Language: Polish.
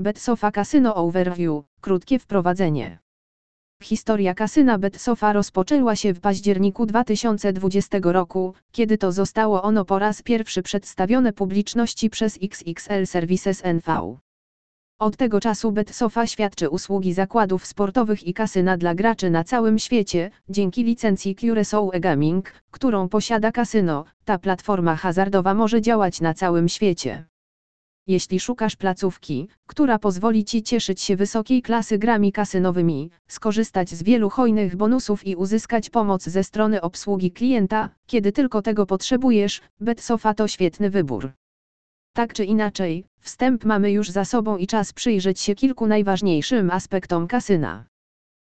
BetSofa Casino Overview, krótkie wprowadzenie. Historia kasyna BetSofa rozpoczęła się w październiku 2020 roku, kiedy to zostało ono po raz pierwszy przedstawione publiczności przez XXL Services NV. Od tego czasu BetSofa świadczy usługi zakładów sportowych i kasyna dla graczy na całym świecie, dzięki licencji Curaçao e-Gaming, którą posiada kasyno, ta platforma hazardowa może działać na całym świecie. Jeśli szukasz placówki, która pozwoli Ci cieszyć się wysokiej klasy grami kasynowymi, skorzystać z wielu hojnych bonusów i uzyskać pomoc ze strony obsługi klienta, kiedy tylko tego potrzebujesz, BetSofa to świetny wybór. Tak czy inaczej, wstęp mamy już za sobą i czas przyjrzeć się kilku najważniejszym aspektom kasyna.